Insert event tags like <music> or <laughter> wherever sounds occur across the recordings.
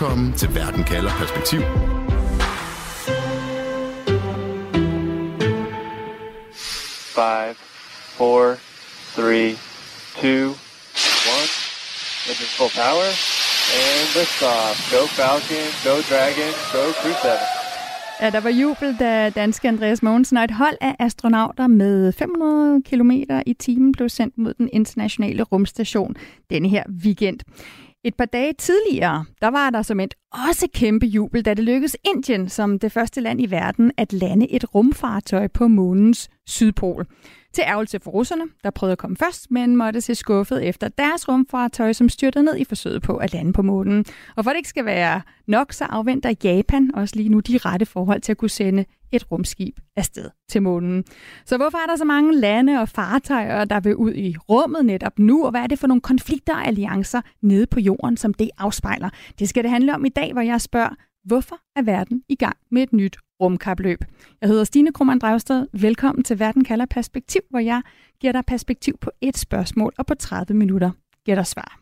Velkommen til Verden kalder perspektiv. Five, four, three, two, one. Engine full power. And liftoff. Go Falcon, go Dragon, go Crew 7. Ja, der var jubel, da danske Andreas Mogensen og et hold af astronauter med 500 km i timen blev sendt mod den internationale rumstation denne her weekend. Et par dage tidligere, der var der som et også kæmpe jubel, da det lykkedes Indien som det første land i verden at lande et rumfartøj på månens sydpol. Til ærgelse for russerne, der prøvede at komme først, men måtte se skuffet efter deres rumfartøj, som styrtede ned i forsøget på at lande på månen. Og for det ikke skal være nok, så afventer Japan også lige nu de rette forhold til at kunne sende et rumskib afsted til månen. Så hvorfor er der så mange lande og fartøjer, der vil ud i rummet netop nu, og hvad er det for nogle konflikter og alliancer nede på jorden, som det afspejler? Det skal det handle om i dag, hvor jeg spørger, hvorfor er verden i gang med et nyt rumkapløb? Jeg hedder Stine Krummernd Drevsted. Velkommen til Verden kalder perspektiv, hvor jeg giver dig perspektiv på et spørgsmål, og på 30 minutter giver dig svar.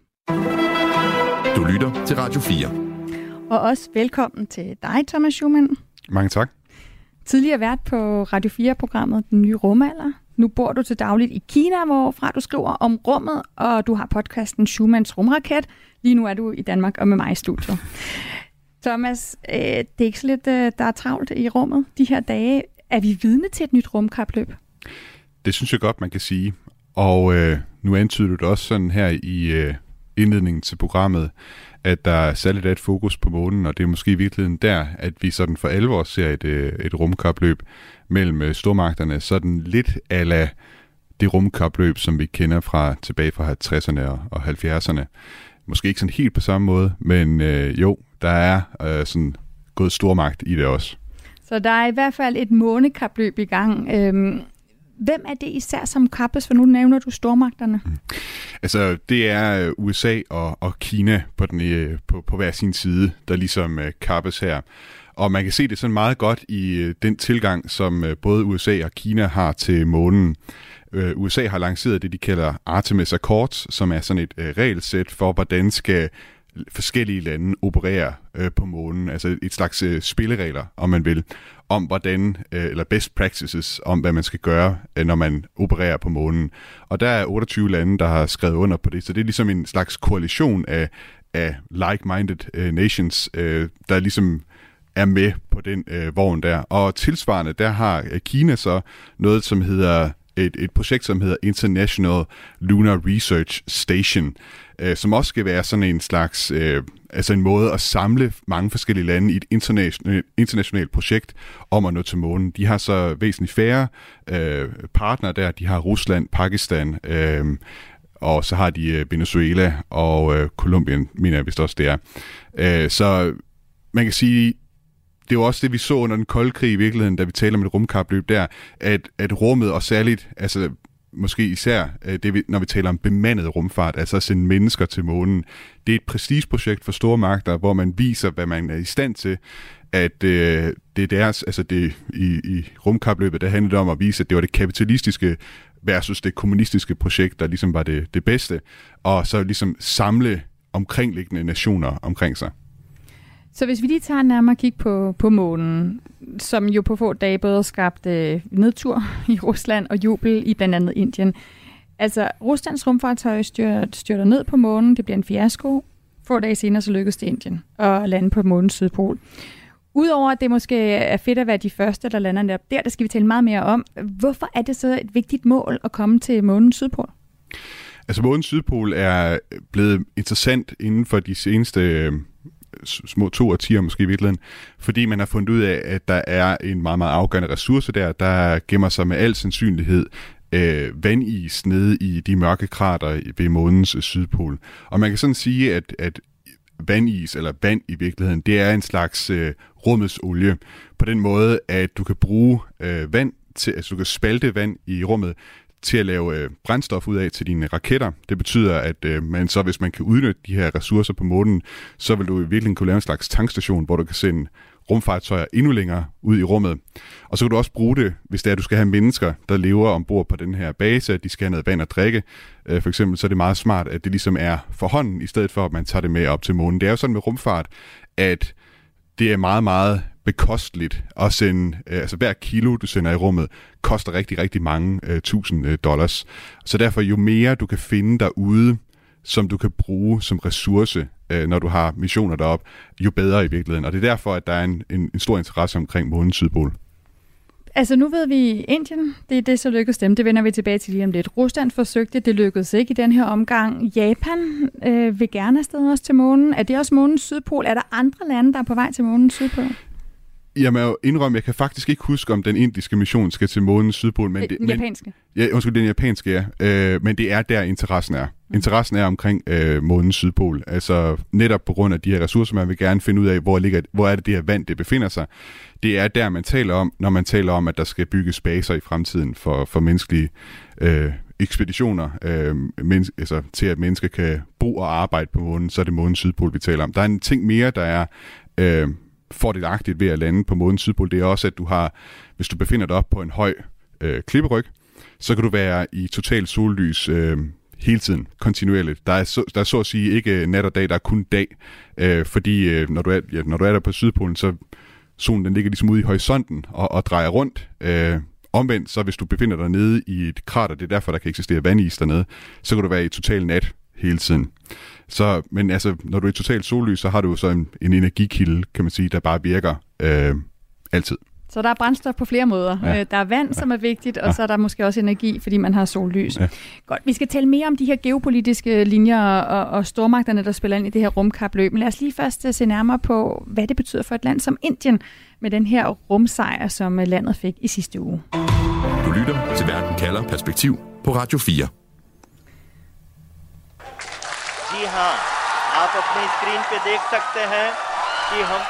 Du lytter til Radio 4. Og også velkommen til dig, Thomas Schumann. Mange tak. Tidligere vært på Radio 4-programmet Den Nye Rumalder. Nu bor du til dagligt i Kina, hvorfra du skriver om rummet, og du har podcasten Schumanns Rumraket. Lige nu er du i Danmark og med mig i studiet. Thomas, øh, det er ikke så lidt, øh, der er travlt i rummet de her dage. Er vi vidne til et nyt rumkapløb? Det synes jeg godt, man kan sige. Og øh, nu antyder du det også sådan her i øh, indledningen til programmet, at der er særligt et fokus på månen, og det er måske i virkeligheden der, at vi sådan for alvor ser et, øh, et rumkapløb mellem øh, stormagterne, sådan lidt ala det rumkapløb, som vi kender fra tilbage fra 60'erne og 70'erne. Måske ikke sådan helt på samme måde, men øh, jo, der er øh, sådan gået stormagt i det også. Så der er i hvert fald et månekapløb i gang. Øhm, hvem er det især som kappes, for nu nævner du stormagterne? Mm. Altså, det er øh, USA og, og Kina på, den, øh, på, på hver sin side, der ligesom øh, kappes her. Og man kan se det sådan meget godt i den tilgang, som både USA og Kina har til månen. USA har lanceret det, de kalder Artemis Accords, som er sådan et regelsæt for, hvordan skal forskellige lande opererer øh, på månen, altså et slags øh, spilleregler, om man vil, om hvordan, øh, eller best practices, om hvad man skal gøre, øh, når man opererer på månen. Og der er 28 lande, der har skrevet under på det, så det er ligesom en slags koalition af, af like-minded øh, nations, øh, der ligesom er med på den øh, vogn der. Og tilsvarende, der har øh, Kina så noget, som hedder et, et projekt, som hedder International Lunar Research Station, øh, som også skal være sådan en slags, øh, altså en måde at samle mange forskellige lande i et internationalt, internationalt projekt om at nå til månen. De har så væsentligt færre øh, partnere der. De har Rusland, Pakistan, øh, og så har de øh, Venezuela og øh, Colombien, mener jeg vist også det er. Øh, så man kan sige, det var også det, vi så under den kolde krig i virkeligheden, da vi taler om et rumkapløb der, at, at rummet, og særligt, altså måske især øh, det, når vi taler om bemandet rumfart, altså at sende mennesker til månen. Det er et prestigeprojekt for store magter, hvor man viser, hvad man er i stand til. At øh, det er deres, altså det i, i rumkapløbet, der handlede det om at vise, at det var det kapitalistiske versus det kommunistiske projekt, der ligesom var det, det bedste, og så ligesom samle omkringliggende nationer omkring sig. Så hvis vi lige tager en nærmere kig på, på månen, som jo på få dage både skabte nedtur i Rusland og jubel i blandt andet Indien. Altså, Ruslands rumfartøj styrter, styrter ned på månen, det bliver en fiasko. Få dage senere så lykkedes det Indien at lande på månens sydpol. Udover at det måske er fedt at være de første, der lander der, der, der skal vi tale meget mere om. Hvorfor er det så et vigtigt mål at komme til månens sydpol? Altså månens sydpol er blevet interessant inden for de seneste øh, små to årtier måske i virkeligheden, fordi man har fundet ud af, at der er en meget, meget afgørende ressource der, der gemmer sig med al sandsynlighed øh, vandis nede i de mørke krater ved månens øh, sydpol. Og man kan sådan sige, at, at vandis, eller vand i virkeligheden, det er en slags øh, rummets olie. På den måde, at du kan bruge øh, vand til, altså du kan spalte vand i rummet til at lave øh, brændstof ud af til dine raketter. Det betyder, at øh, man så, hvis man kan udnytte de her ressourcer på månen, så vil du i virkeligheden kunne lave en slags tankstation, hvor du kan sende rumfartøjer endnu længere ud i rummet. Og så kan du også bruge det, hvis det er, at du skal have mennesker, der lever ombord på den her base, at de skal have noget vand at drikke. Øh, for eksempel så er det meget smart, at det ligesom er for hånden, i stedet for at man tager det med op til månen. Det er jo sådan med rumfart, at det er meget, meget bekosteligt at sende, øh, altså hver kilo, du sender i rummet, koster rigtig, rigtig mange øh, tusind øh, dollars. Så derfor, jo mere du kan finde derude, som du kan bruge som ressource, øh, når du har missioner derop, jo bedre i virkeligheden. Og det er derfor, at der er en, en, en stor interesse omkring månens sydpol. Altså nu ved vi Indien, det er det, så lykkedes dem. Det vender vi tilbage til lige om lidt. Rusland forsøgte, det lykkedes ikke i den her omgang. Japan øh, vil gerne afsted også til månen. Er det også månens sydpol? Er der andre lande, der er på vej til månens sydpol? Jeg må indrømme, jeg kan faktisk ikke huske, om den indiske mission skal til månens sydpol. Men det, den men, japanske? Ja, undskyld, den japanske, ja. Øh, men det er der, interessen er. Mm. Interessen er omkring øh, månens sydpol. Altså netop på grund af de her ressourcer, man vil gerne finde ud af, hvor, ligger, hvor er det det her vand, det befinder sig. Det er der, man taler om, når man taler om, at der skal bygges baser i fremtiden for, for menneskelige øh, ekspeditioner øh, men, altså, til, at mennesker kan bo og arbejde på månen, så er det månens sydpol, vi taler om. Der er en ting mere, der er... Øh, fordelagtigt ved at lande på månens sydpol, det er også, at du har, hvis du befinder dig op på en høj øh, klipperyg, så kan du være i total sollys øh, hele tiden, kontinuerligt. Der er, så, der er så at sige ikke øh, nat og dag, der er kun dag, øh, fordi øh, når, du er, ja, når du er der på Sydpolen, så solen den ligger ligesom ude i horisonten og, og drejer rundt. Øh, omvendt, så hvis du befinder dig nede i et krater, det er derfor, der kan eksistere vandis dernede, så kan du være i total nat hele tiden. Så, men altså, når du er i total sollys, så har du jo så en, en energikilde, kan man sige, der bare virker øh, altid. Så der er brændstof på flere måder. Ja. Øh, der er vand, ja. som er vigtigt, og ja. så er der måske også energi, fordi man har sollys. Ja. Godt, vi skal tale mere om de her geopolitiske linjer og, og stormagterne, der spiller ind i det her rumkapløb. Men lad os lige først øh, se nærmere på, hvad det betyder for et land som Indien med den her rumsejr, som øh, landet fik i sidste uge. Du lytter til Verden kalder perspektiv på Radio 4. हाँ आप अपने स्क्रीन पे देख सकते हैं कि हम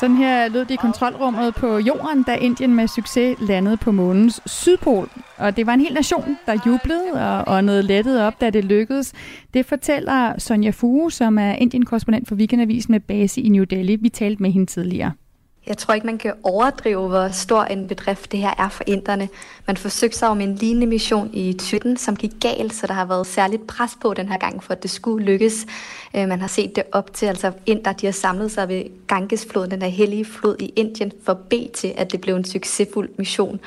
sådan her lød det i kontrolrummet på jorden, da Indien med succes landede på månens sydpol. Og det var en hel nation, der jublede og åndede lettet op, da det lykkedes. Det fortæller Sonja Fuge, som er Indien-korrespondent for Weekendavisen med base i New Delhi. Vi talte med hende tidligere. Jeg tror ikke, man kan overdrive, hvor stor en bedrift det her er for inderne. Man forsøgte sig om en lignende mission i Thytten, som gik galt, så der har været særligt pres på den her gang, for at det skulle lykkes. Øh, man har set det op til, altså inder, de har samlet sig ved Gangesfloden, den der hellige flod i Indien, for at bede til, at det blev en succesfuld mission.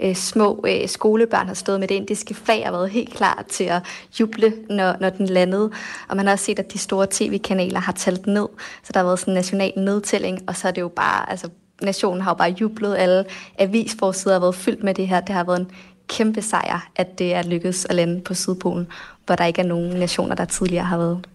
Øh, små øh, skolebørn har stået med det indiske flag og været helt klar til at juble, når, når den landede. Og man har også set, at de store tv-kanaler har talt ned, så der har været sådan en national nedtælling, og så er det jo bare, altså nationen har jo bare jublet, alle avisforsider har været fyldt med det her. Det har været en kæmpe sejr, at det er lykkedes at lande på Sydpolen, hvor der ikke er nogen nationer, der tidligere har været.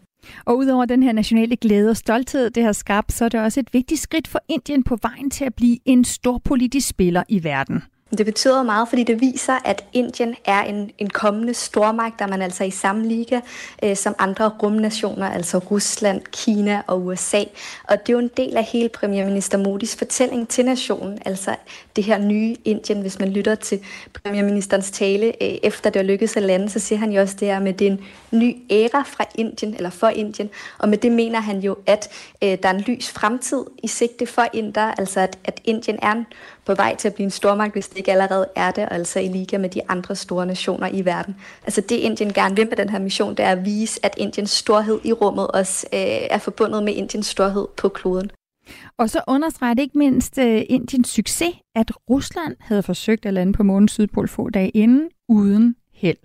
Og udover den her nationale glæde og stolthed, det har skabt, så er det også et vigtigt skridt for Indien på vejen til at blive en stor politisk spiller i verden. Det betyder meget, fordi det viser, at Indien er en, en kommende stormagt, der man altså i samme liga øh, som andre rumnationer, altså Rusland, Kina og USA. Og det er jo en del af hele premierminister Modis fortælling til nationen, altså det her nye Indien. Hvis man lytter til premierministerens tale, øh, efter det er lykkedes at lande, så siger han jo også det her med, det er en ny æra fra Indien, eller for Indien. Og med det mener han jo, at øh, der er en lys fremtid i sigte for Inder, altså at, at Indien er en på vej til at blive en stormagt, hvis det ikke allerede er det, altså i liga med de andre store nationer i verden. Altså det Indien gerne vil med den her mission, det er at vise, at Indiens storhed i rummet også øh, er forbundet med Indiens storhed på kloden. Og så understreger det ikke mindst øh, Indiens succes, at Rusland havde forsøgt at lande på månens sydpol få dage inden, uden held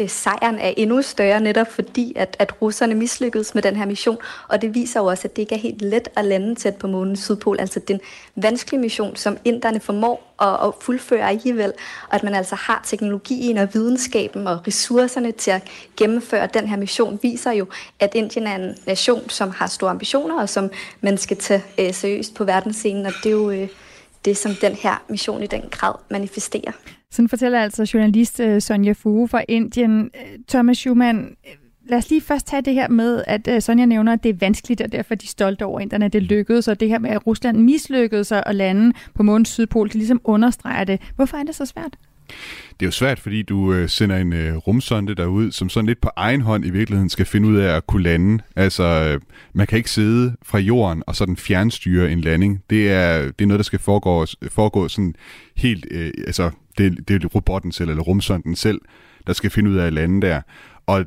øh, sejren er endnu større, netop fordi, at, at russerne mislykkedes med den her mission. Og det viser jo også, at det ikke er helt let at lande tæt på månens sydpol. Altså den vanskelige mission, som inderne formår at, at fuldføre alligevel. Og at man altså har teknologien og videnskaben og ressourcerne til at gennemføre den her mission, viser jo, at Indien er en nation, som har store ambitioner, og som man skal tage øh, seriøst på verdensscenen. Og det er jo... Øh, det, som den her mission i den grad manifesterer. Sådan fortæller altså journalist øh, Sonja Fuge fra Indien. Øh, Thomas Schumann, øh, lad os lige først tage det her med, at Sonja nævner, at det er vanskeligt, og derfor er de stolte over at det lykkedes, og det her med, at Rusland mislykkedes at lande på månens sydpol, det ligesom understreger det. Hvorfor er det så svært? Det er jo svært, fordi du øh, sender en øh, rumsonde derud, som sådan lidt på egen hånd i virkeligheden skal finde ud af at kunne lande. Altså, øh, man kan ikke sidde fra jorden og sådan fjernstyre en landing. Det er, det er noget, der skal foregå, foregå sådan helt, øh, altså, det, det er robotten selv, eller rumsonden selv, der skal finde ud af at lande der. Og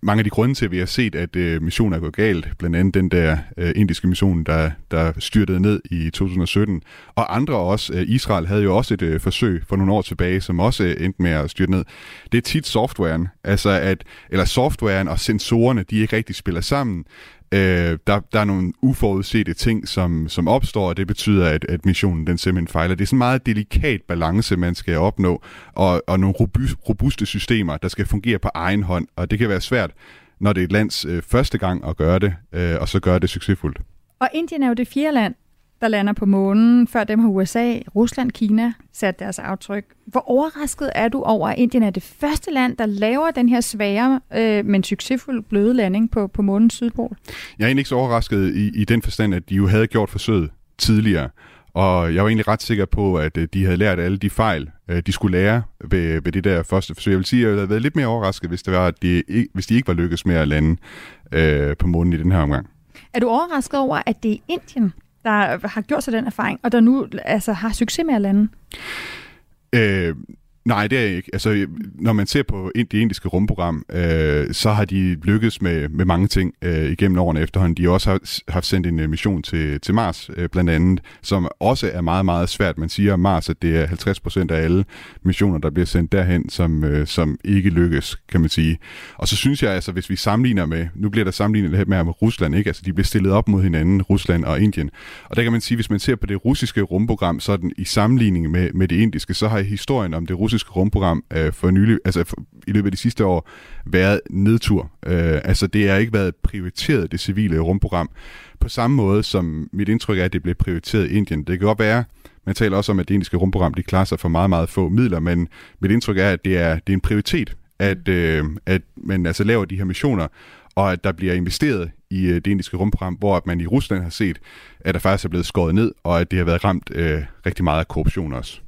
mange af de grunde til, at vi har set, at øh, missionen er gået galt, blandt andet den der øh, indiske mission, der, der styrtede ned i 2017, og andre også. Øh, Israel havde jo også et øh, forsøg for nogle år tilbage, som også øh, endte med at styrte ned. Det er tit softwaren, altså at, eller softwaren og sensorerne, de ikke rigtig spiller sammen. Øh, der, der er nogle uforudsete ting, som, som opstår, og det betyder, at, at missionen den simpelthen fejler. Det er sådan en meget delikat balance, man skal opnå, og, og nogle robuste systemer, der skal fungere på egen hånd, og det kan være svært, når det er et lands øh, første gang at gøre det, øh, og så gøre det succesfuldt. Og Indien er jo det fjerde land, der lander på månen. Før dem har USA, Rusland, Kina sat deres aftryk. Hvor overrasket er du over, at Indien er det første land, der laver den her svære, øh, men succesfuld bløde landing på, på månens sydpol? Jeg er egentlig ikke så overrasket i, i den forstand, at de jo havde gjort forsøget tidligere. Og jeg var egentlig ret sikker på, at øh, de havde lært alle de fejl, øh, de skulle lære ved, ved det der første forsøg. Jeg vil sige, at jeg havde været lidt mere overrasket, hvis, det var, at de, hvis de ikke var lykkedes med at lande øh, på månen i den her omgang. Er du overrasket over, at det er Indien, der har gjort sig den erfaring, og der nu altså, har succes med at lande? Øh, Nej, det er ikke. Altså, når man ser på det indiske rumprogram, øh, så har de lykkedes med, med mange ting øh, igennem årene efterhånden. De har også haft, sendt en øh, mission til, til Mars, øh, blandt andet, som også er meget, meget svært. Man siger om Mars, at det er 50 procent af alle missioner, der bliver sendt derhen, som, øh, som ikke lykkes, kan man sige. Og så synes jeg, altså, hvis vi sammenligner med, nu bliver der sammenlignet med, med Rusland, ikke? Altså, de bliver stillet op mod hinanden, Rusland og Indien. Og der kan man sige, hvis man ser på det russiske rumprogram, sådan i sammenligning med, med det indiske, så har historien om det russiske russiske rumprogram øh, for nylig, altså for, i løbet af de sidste år, været nedtur. Øh, altså det har ikke været prioriteret, det civile rumprogram, på samme måde som mit indtryk er, at det blev prioriteret i Indien. Det kan godt være, man taler også om, at det indiske rumprogram, de klarer sig for meget, meget få midler, men mit indtryk er, at det er, det er en prioritet, at, øh, at man altså laver de her missioner, og at der bliver investeret i øh, det indiske rumprogram, hvor at man i Rusland har set, at der faktisk er blevet skåret ned, og at det har været ramt øh, rigtig meget af korruption også.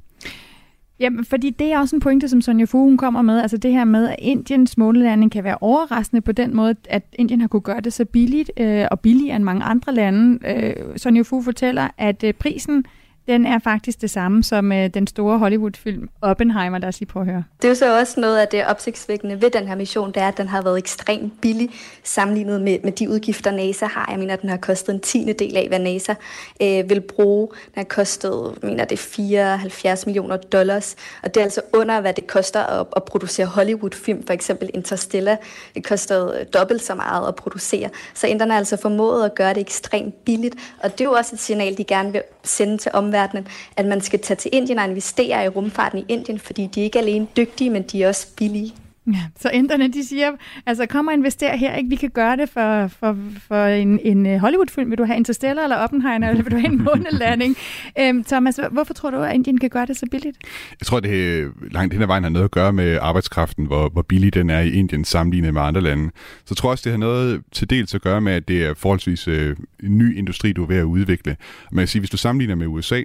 Jamen, fordi det er også en pointe, som Sonja Fu hun kommer med. Altså det her med, at Indiens månelanding kan være overraskende på den måde, at Indien har kunne gøre det så billigt øh, og billigere end mange andre lande. Øh, Sonja Fu fortæller, at øh, prisen den er faktisk det samme som øh, den store Hollywood-film Oppenheimer, der lige på at høre. Det er jo så også noget af det opsigtsvækkende ved den her mission, det er, at den har været ekstremt billig sammenlignet med, med de udgifter, NASA har. Jeg mener, at den har kostet en tiende del af, hvad NASA øh, vil bruge. Den har kostet, jeg mener, det er 74 millioner dollars, og det er altså under, hvad det koster at, at producere Hollywood-film, for eksempel Interstellar. Det kostede øh, dobbelt så meget at producere. Så inderne har altså formået at gøre det ekstremt billigt, og det er jo også et signal, de gerne vil sende til omverdenen, at man skal tage til Indien og investere i rumfarten i Indien, fordi de er ikke alene dygtige, men de er også billige. Ja, så inderne de siger, altså kom og investere her, ikke? vi kan gøre det for, for, for en, en øh, Hollywood-film. Vil du have Interstellar eller Oppenheimer, eller vil du have en månelanding? <laughs> øhm, Thomas, hvorfor tror du, at Indien kan gøre det så billigt? Jeg tror, det langt hen ad vejen har noget at gøre med arbejdskraften, hvor, hvor billig den er i Indien sammenlignet med andre lande. Så tror jeg også, det har noget til dels at gøre med, at det er forholdsvis øh, en ny industri, du er ved at udvikle. Man kan sige, hvis du sammenligner med USA,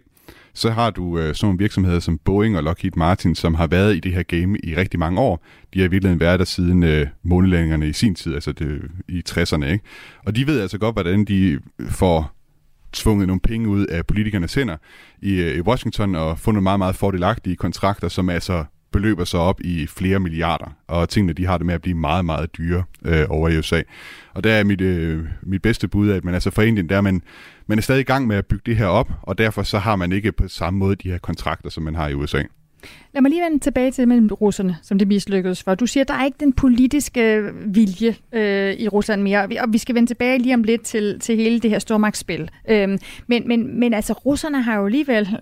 så har du øh, sådan nogle virksomheder som Boeing og Lockheed Martin, som har været i det her game i rigtig mange år. De har virkelig været der siden øh, månelandingerne i sin tid, altså det, i 60'erne. Ikke? Og de ved altså godt, hvordan de øh, får tvunget nogle penge ud af politikernes hænder i, øh, i Washington og fundet meget, meget fordelagtige kontrakter, som altså beløber sig op i flere milliarder, og tingene de har det med at blive meget, meget dyre øh, over i USA. Og der er mit, øh, mit bedste bud, at man altså for Indien, der er man, man er stadig i gang med at bygge det her op, og derfor så har man ikke på samme måde de her kontrakter, som man har i USA. Lad mig lige vende tilbage til mellem russerne, som det mislykkedes for. Du siger, at der er ikke den politiske øh, vilje øh, i Rusland mere, og vi skal vende tilbage lige om lidt til, til hele det her stormagtsspil. Øhm, men, men, men altså, russerne har jo alligevel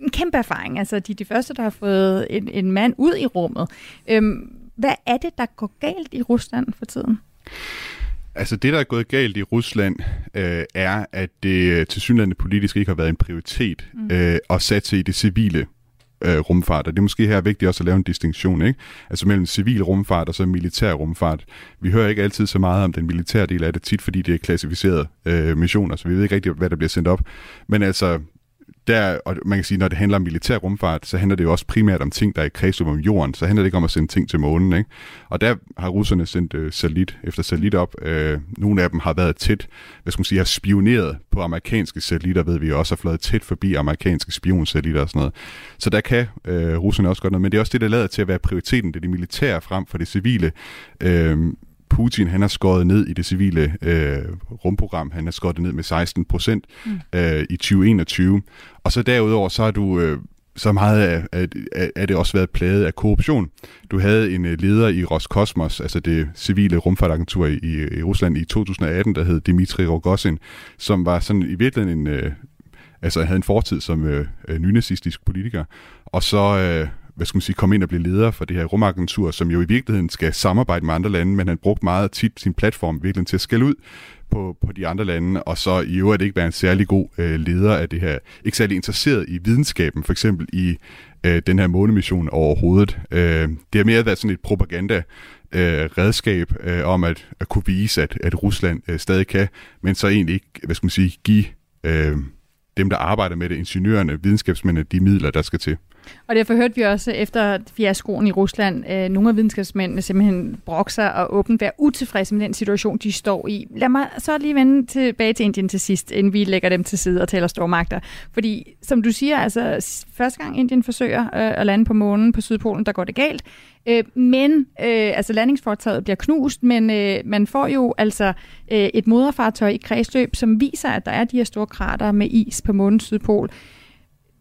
en kæmpe erfaring. Altså, de er de første, der har fået en, en mand ud i rummet. Øhm, hvad er det, der går galt i Rusland for tiden? Altså det, der er gået galt i Rusland, øh, er, at det til synligheden politisk ikke har været en prioritet mm. øh, at satse i det civile øh, rumfart. Og det er måske her vigtigt også at lave en distinktion, ikke? Altså mellem civil rumfart og så militær rumfart. Vi hører ikke altid så meget om den militære del af det, tit fordi det er klassificerede øh, missioner, så vi ved ikke rigtig, hvad der bliver sendt op. Men altså, der, og man kan sige, når det handler om militær rumfart, så handler det jo også primært om ting, der er i kredsløb om jorden. Så handler det ikke om at sende ting til månen. Ikke? Og der har russerne sendt øh, satellit efter satellit op. Øh, nogle af dem har været tæt, hvad skal man sige, har spioneret på amerikanske satellitter, ved vi også, har fløjet tæt forbi amerikanske spionsatellitter og sådan noget. Så der kan øh, russerne også godt noget. Men det er også det, der lader til at være prioriteten, det er det militære frem for det civile. Øh, Putin han har skåret ned i det civile øh, rumprogram. Han har skåret ned med 16 procent mm. øh, i 2021. Og så derudover, så har du... Øh, så meget af, af, af, af det også været plaget af korruption. Du havde en øh, leder i Roskosmos, altså det civile rumfartagentur i, i Rusland i 2018, der hed Dmitri Rogozin, som var sådan i virkeligheden en, øh, altså havde en fortid som øh, øh, nynazistisk politiker, og så øh, hvad skal man sige, komme ind og blive leder for det her rumagentur, som jo i virkeligheden skal samarbejde med andre lande, men han brugte meget tit sin platform virkelig til at skælde ud på, på de andre lande, og så i øvrigt ikke være en særlig god øh, leder af det her. Ikke særlig interesseret i videnskaben, for eksempel i øh, den her månemission overhovedet. Øh, det har mere været sådan et propaganda øh, redskab øh, om at, at kunne vise, at, at Rusland øh, stadig kan, men så egentlig ikke, hvad skal man sige, give øh, dem, der arbejder med det, ingeniørerne, videnskabsmændene, de midler, der skal til. Og derfor hørte vi også efter fiaskoen i Rusland, øh, nogle af videnskabsmændene simpelthen brokser og åbent være utilfredse med den situation, de står i. Lad mig så lige vende tilbage til Indien til sidst, inden vi lægger dem til side og taler stormagter. Fordi som du siger, altså første gang Indien forsøger øh, at lande på månen på Sydpolen, der går det galt. Øh, men øh, altså landingsforetaget bliver knust, men øh, man får jo altså øh, et moderfartøj i kredsløb, som viser, at der er de her store krater med is på månens sydpol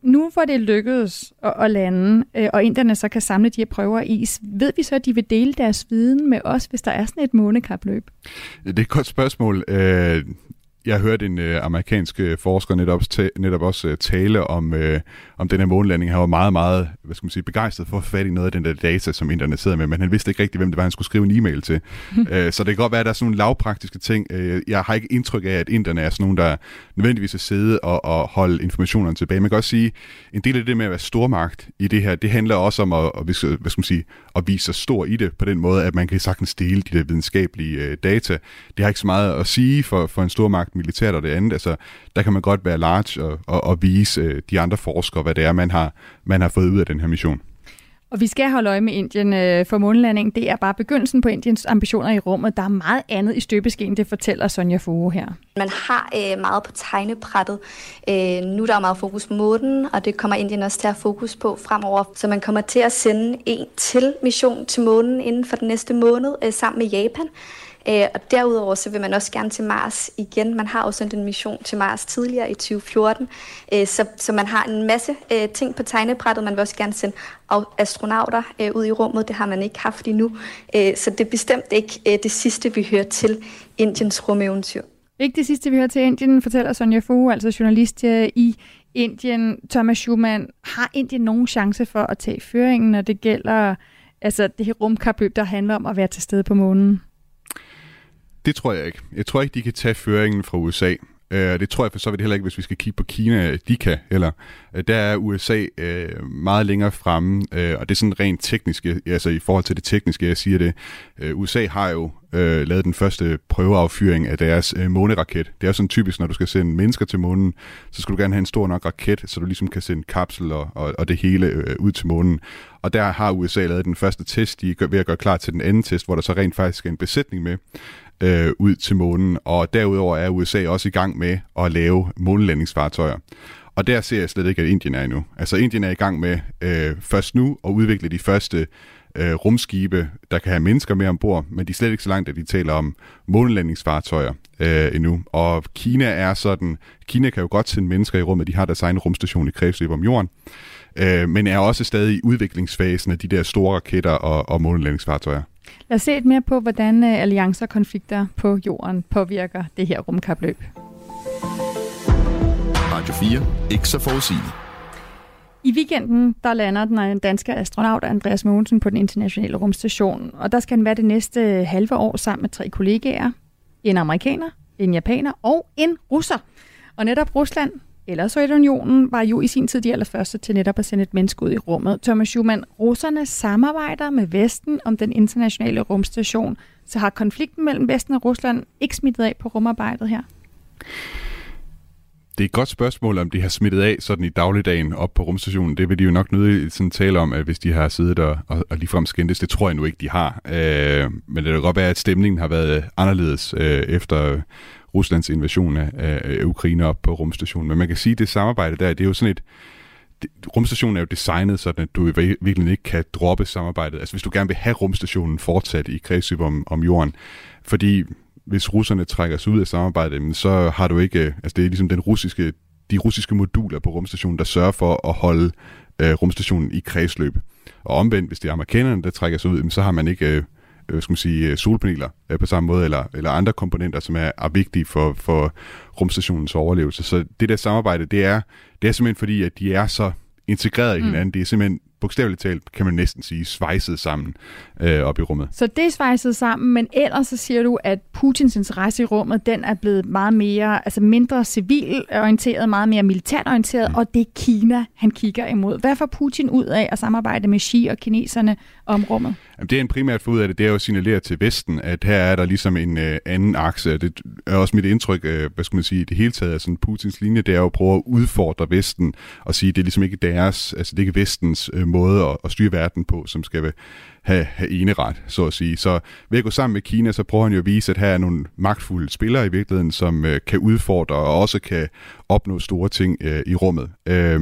nu hvor det lykkedes at, at lande, øh, og inderne så kan samle de her prøver i is, ved vi så, at de vil dele deres viden med os, hvis der er sådan et månekapløb? Det er et godt spørgsmål. Øh, jeg hørte en øh, amerikansk øh, forsker netop, ta- netop også øh, tale om, øh, om den her månelanding. Han var meget, meget hvad skal man sige, begejstret for at få fat i noget af den der data, som inderne sidder med, men han vidste ikke rigtig, hvem det var, han skulle skrive en e-mail til. <laughs> øh, så det kan godt være, at der er sådan nogle lavpraktiske ting. Øh, jeg har ikke indtryk af, at inderne er sådan nogen, der nødvendigvis vil sidde og, og holde informationerne tilbage. Man kan også sige, en del af det med at være stormagt i det her, det handler også om at, at, hvad skal man sige, at vise sig stor i det, på den måde, at man kan sagtens dele de der videnskabelige øh, data. Det har ikke så meget at sige for, for en stormagt militært og det andet. Altså, der kan man godt være large og, og, og vise øh, de andre forskere, hvad det er, man har, man har fået ud af den her mission. Og vi skal holde øje med Indien øh, for månelandingen. Det er bare begyndelsen på Indiens ambitioner i rummet. Der er meget andet i støbeskeen, det fortæller Sonja Foge her. Man har øh, meget på tegnebrættet. Øh, nu er der meget fokus på månen, og det kommer Indien også til at have fokus på fremover. Så man kommer til at sende en til mission til månen inden for den næste måned øh, sammen med Japan. Øh, og derudover så vil man også gerne til Mars igen. Man har jo sendt en mission til Mars tidligere i 2014, øh, så, så man har en masse øh, ting på tegnebrættet. Man vil også gerne sende astronauter øh, ud i rummet. Det har man ikke haft endnu. Øh, så det er bestemt ikke øh, det sidste, vi hører til Indiens rumeventyr. Ikke det sidste, vi hører til Indien, fortæller Sonja Fu, altså journalist i Indien. Thomas Schumann, har Indien nogen chance for at tage føringen, når det gælder altså det her rumkapløb, der handler om at være til stede på månen? Det tror jeg ikke. Jeg tror ikke, de kan tage føringen fra USA. Uh, det tror jeg for så vidt heller ikke, hvis vi skal kigge på Kina, de kan heller. Øh, der er USA uh, meget længere fremme, og det er sådan rent teknisk, altså i forhold til det tekniske, jeg siger det. USA har jo lavet den første prøveaffyring af deres måneraket. Det er sådan typisk, når du skal sende mennesker til månen, så skal du gerne have en stor nok raket, så du ligesom kan sende kapsel og, og, og det hele ud til månen. Og der har USA lavet den første test, de er ved at gøre klar til den anden test, hvor der så rent faktisk er en besætning med øh, ud til månen. Og derudover er USA også i gang med at lave månelandingsfartøjer. Og der ser jeg slet ikke, at Indien er endnu. Altså Indien er i gang med øh, først nu at udvikle de første øh, rumskibe, der kan have mennesker med ombord, men de er slet ikke så langt, at de taler om månelandingsfartøjer øh, endnu. Og Kina er sådan, Kina kan jo godt sende mennesker i rummet, de har deres egen rumstation i kredsløb om jorden, øh, men er også stadig i udviklingsfasen af de der store raketter og, og månelandingsfartøjer. Lad os se lidt mere på, hvordan øh, alliancer og konflikter på jorden påvirker det her rumkapløb. Radio 4. Ikke så forudsigeligt. I weekenden der lander den danske astronaut Andreas Mogensen på den internationale rumstation, og der skal han være det næste halve år sammen med tre kollegaer. En amerikaner, en japaner og en russer. Og netop Rusland eller Sovjetunionen var jo i sin tid de allerførste til netop at sende et menneske ud i rummet. Thomas Schumann, russerne samarbejder med Vesten om den internationale rumstation, så har konflikten mellem Vesten og Rusland ikke smittet af på rumarbejdet her? Det er et godt spørgsmål, om de har smittet af sådan i dagligdagen op på rumstationen. Det vil de jo nok nødigt sådan tale om, at hvis de har siddet og, og, og ligefrem skændtes. Det tror jeg nu ikke, de har. Øh, men det kan godt være, at stemningen har været anderledes øh, efter Ruslands invasion af, af Ukraine op på rumstationen. Men man kan sige, at det samarbejde der, det er jo sådan et, rumstationen er jo designet sådan, at du i virkeligheden ikke kan droppe samarbejdet. Altså hvis du gerne vil have rumstationen fortsat i kredsløb om, om jorden. Fordi hvis russerne trækker sig ud af samarbejdet, så har du ikke, altså det er ligesom den russiske, de russiske moduler på rumstationen, der sørger for at holde øh, rumstationen i kredsløb. Og omvendt, hvis det er amerikanerne, der trækker sig ud, så har man ikke øh, øh, skal man sige, øh, solpaneler øh, på samme måde, eller, eller andre komponenter, som er, er vigtige for, for rumstationens overlevelse. Så det der samarbejde, det er, det er simpelthen fordi, at de er så integreret i mm. hinanden. Det er simpelthen bogstaveligt talt, kan man næsten sige, svejset sammen øh, op i rummet. Så det er svejset sammen, men ellers så siger du, at Putins interesse i rummet, den er blevet meget mere, altså mindre civilorienteret, meget mere militært orienteret, mm. og det er Kina, han kigger imod. Hvad får Putin ud af at samarbejde med Xi og kineserne om rummet? Jamen, det er en primært for ud af det, det er jo at signalere til Vesten, at her er der ligesom en øh, anden akse. Det er også mit indtryk, øh, hvad skal man sige, det hele taget sådan Putins linje, det er jo at prøve at udfordre Vesten og sige, det er ligesom ikke deres, altså det er ikke Vestens øh, måde at, at styre verden på, som skal have, have eneret, så at sige. Så ved at gå sammen med Kina, så prøver han jo at vise, at her er nogle magtfulde spillere i virkeligheden, som øh, kan udfordre og også kan opnå store ting øh, i rummet. Øh,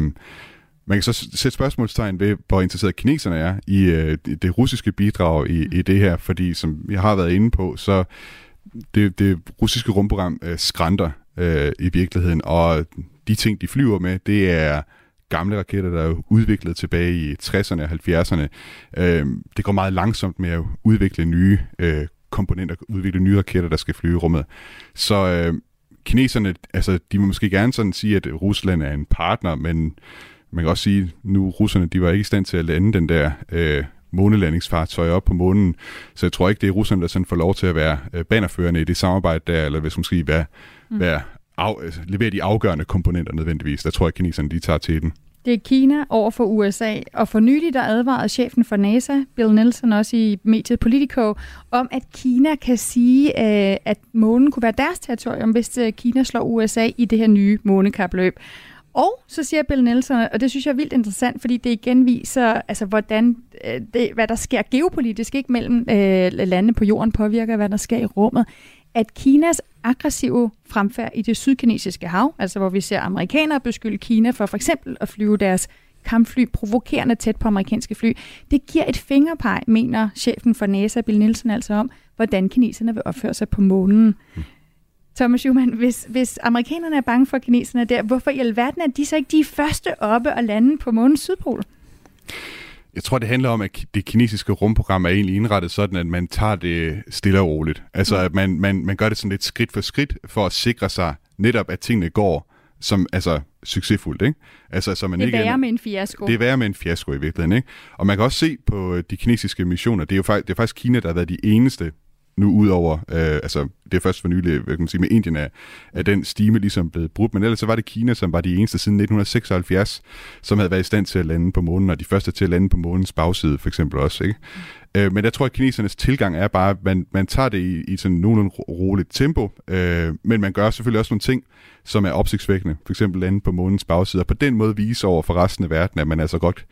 man kan så sætte spørgsmålstegn ved, hvor interesseret kineserne er i øh, det russiske bidrag i, i det her, fordi som jeg har været inde på, så det, det russiske rumprogram øh, skrænter øh, i virkeligheden, og de ting, de flyver med, det er gamle raketter, der er udviklet tilbage i 60'erne og 70'erne. Øh, det går meget langsomt med at udvikle nye øh, komponenter, udvikle nye raketter, der skal flyve i rummet. Så øh, kineserne, altså de må måske gerne sådan sige, at Rusland er en partner, men man kan også sige, nu russerne, de var ikke i stand til at lande den der øh, månelandingsfartøj op på månen, så jeg tror ikke, det er russerne, der sådan får lov til at være øh, banerførende i det samarbejde der, eller hvis måske være, mm. være af, altså, levere de afgørende komponenter nødvendigvis. Der tror jeg, at kineserne de tager til den. Det er Kina over for USA, og for nylig der advarede chefen for NASA, Bill Nelson, også i mediet Politico, om at Kina kan sige, øh, at månen kunne være deres territorium, hvis øh, Kina slår USA i det her nye månekapløb. Og så siger Bill Nelson, og det synes jeg er vildt interessant, fordi det igen viser, altså, hvordan øh, det, hvad der sker geopolitisk ikke mellem øh, landene på jorden påvirker, hvad der sker i rummet, at Kinas aggressive fremfærd i det sydkinesiske hav, altså hvor vi ser amerikanere beskylde Kina for for eksempel at flyve deres kampfly provokerende tæt på amerikanske fly, det giver et fingerpeg, mener chefen for NASA, Bill Nielsen, altså om, hvordan kineserne vil opføre sig på månen. Mm. Thomas Schumann, hvis, hvis amerikanerne er bange for kineserne der, hvorfor i alverden er de så ikke de første oppe og lande på månens sydpol? Jeg tror, det handler om, at det kinesiske rumprogram er egentlig indrettet sådan, at man tager det stille og roligt. Altså, mm. at man, man, man gør det sådan lidt skridt for skridt, for at sikre sig netop, at tingene går som altså succesfuldt, ikke? Altså, så man det er ikke værre med en fiasko. Det er værre med en fiasko i virkeligheden, ikke? Og man kan også se på de kinesiske missioner, det er jo faktisk, det er faktisk Kina, der har været de eneste nu ud over, øh, altså det er først for nylig, hvad kan man sige, med Indien er, er den stime ligesom blevet brudt, men ellers så var det Kina, som var de eneste siden 1976, som havde været i stand til at lande på månen, og de første til at lande på månens bagside for eksempel også, ikke? Øh, men jeg tror, at kinesernes tilgang er bare, at man, man tager det i, i sådan nogenlunde roligt tempo, øh, men man gør selvfølgelig også nogle ting, som er opsigtsvækkende. For eksempel lande på månens bagside, og på den måde vise over for resten af verden, at man altså godt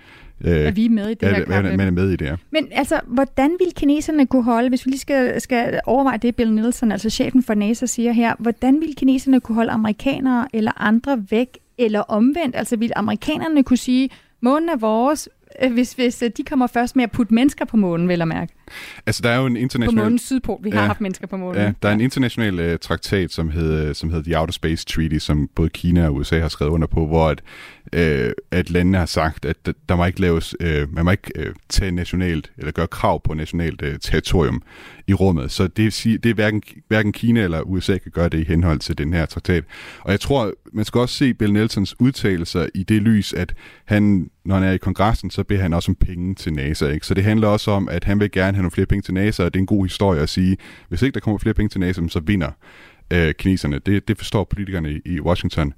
Øh, er vi med i det her kamp? Man er med i det, ja. Men altså, hvordan vil kineserne kunne holde, hvis vi lige skal, skal overveje det, Bill Nielsen, altså chefen for NASA, siger her, hvordan vil kineserne kunne holde amerikanere eller andre væk, eller omvendt? Altså, vil amerikanerne kunne sige, månen er vores, øh, hvis, hvis øh, de kommer først med at putte mennesker på månen, vil jeg mærke? Altså, der er jo en international... På månens sydpol. Vi har ja, haft mennesker på månen. Ja, der er en international uh, traktat, som hedder, som hedder The Outer Space Treaty, som både Kina og USA har skrevet under på, hvor at, øh, at landene har sagt, at der må ikke laves, øh, man må ikke øh, tage nationalt, eller gøre krav på nationalt øh, territorium i rummet. Så det, det er hverken, hverken Kina eller USA kan gøre det i henhold til den her traktat. Og jeg tror, man skal også se Bill Nelsons udtalelser i det lys, at han, når han er i kongressen, så beder han også om penge til NASA. Ikke? Så det handler også om, at han vil gerne have nogle flere penge til NASA, og det er en god historie at sige, hvis ikke der kommer flere penge til NASA, så vinder øh, kineserne. Det, det forstår politikerne i, i Washington.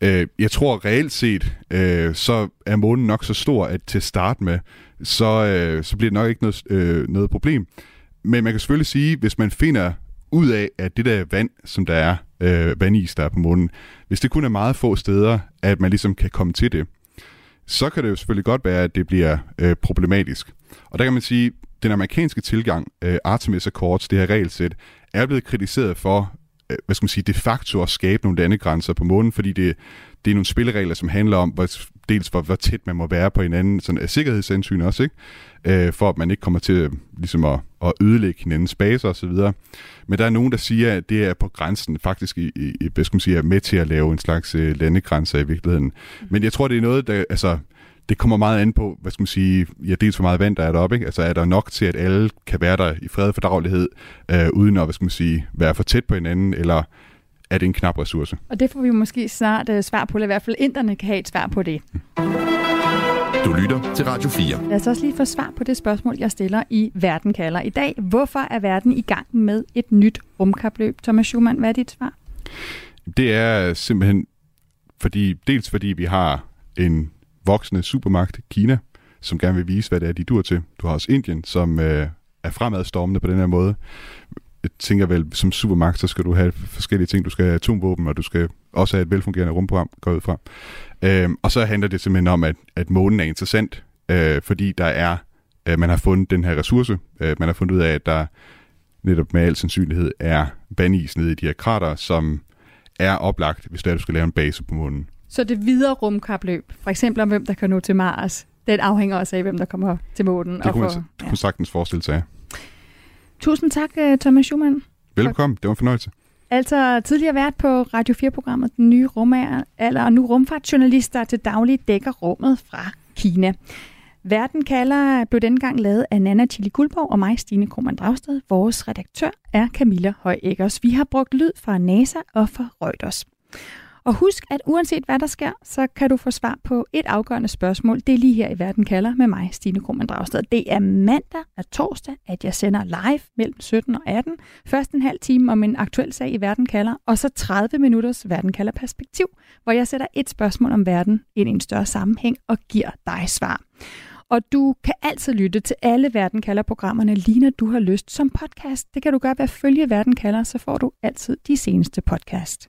Øh, jeg tror reelt set, øh, så er månen nok så stor, at til start med, så, øh, så bliver det nok ikke noget, øh, noget problem. Men man kan selvfølgelig sige, hvis man finder ud af, at det der vand, som der er, øh, vandis, der er på månen, hvis det kun er meget få steder, at man ligesom kan komme til det, så kan det jo selvfølgelig godt være, at det bliver øh, problematisk. Og der kan man sige, den amerikanske tilgang, øh, Artemis Accords, det her regelsæt, er blevet kritiseret for hvad skal man sige, de facto at skabe nogle landegrænser på månen, fordi det, det er nogle spilleregler, som handler om, hvor, dels hvor, hvor tæt man må være på hinanden, sådan af sikkerhedshensyn også, ikke? Øh, for at man ikke kommer til ligesom at, at ødelægge hinandens baser osv. Men der er nogen, der siger, at det er på grænsen faktisk i, i, hvad skal man sige, er med til at lave en slags øh, landegrænser i virkeligheden. Men jeg tror, det er noget, der, altså, det kommer meget an på, hvad skal man sige, ja, dels hvor meget vand der er deroppe, ikke? Altså er der nok til, at alle kan være der i fred og fordragelighed, øh, uden at, hvad skal man sige, være for tæt på hinanden, eller er det en knap ressource? Og det får vi måske snart uh, svar på, eller i hvert fald inderne kan have et svar på det. Du lytter til Radio 4. Lad os også lige få svar på det spørgsmål, jeg stiller i Verden kalder i dag. Hvorfor er verden i gang med et nyt rumkapløb? Thomas Schumann, hvad er dit svar? Det er simpelthen fordi, dels fordi vi har en voksende supermagt, Kina, som gerne vil vise, hvad det er, de dur til. Du har også Indien, som øh, er fremadstormende på den her måde. Jeg tænker vel, som supermagt, så skal du have forskellige ting. Du skal have atomvåben, og du skal også have et velfungerende rumprogram, går ud fra. Øhm, og så handler det simpelthen om, at, at månen er interessant, øh, fordi der er, øh, man har fundet den her ressource. Øh, man har fundet ud af, at der netop med al sandsynlighed er vandis nede i de her krater, som er oplagt, hvis der er, du skal lave en base på månen. Så det videre rumkapløb, for eksempel om hvem der kan nå til Mars, den afhænger også af, hvem der kommer til månen. Det kunne, man, for, ja. kunne sagtens forestille sig. Tusind tak, øh, Thomas Schumann. Velkommen, det var en fornøjelse. Altså tidligere været på Radio 4-programmet Den Nye Rumalder, og nu rumfartsjournalister til daglig dækker rummet fra Kina. Verden kalder blev denne gang lavet af Nana Chili Guldborg og mig, Stine Krohmann Dragsted. Vores redaktør er Camilla Høj Vi har brugt lyd fra NASA og fra Reuters. Og husk, at uanset hvad der sker, så kan du få svar på et afgørende spørgsmål. Det er lige her i Verden kalder med mig, Stine Krohmann Dragsted. Det er mandag og torsdag, at jeg sender live mellem 17 og 18. Først en halv time om en aktuel sag i Verden kalder, og så 30 minutters Verden kalder perspektiv, hvor jeg sætter et spørgsmål om verden ind i en større sammenhæng og giver dig svar. Og du kan altid lytte til alle Verden kalder programmerne lige når du har lyst som podcast. Det kan du gøre ved at følge Verden kalder, så får du altid de seneste podcast.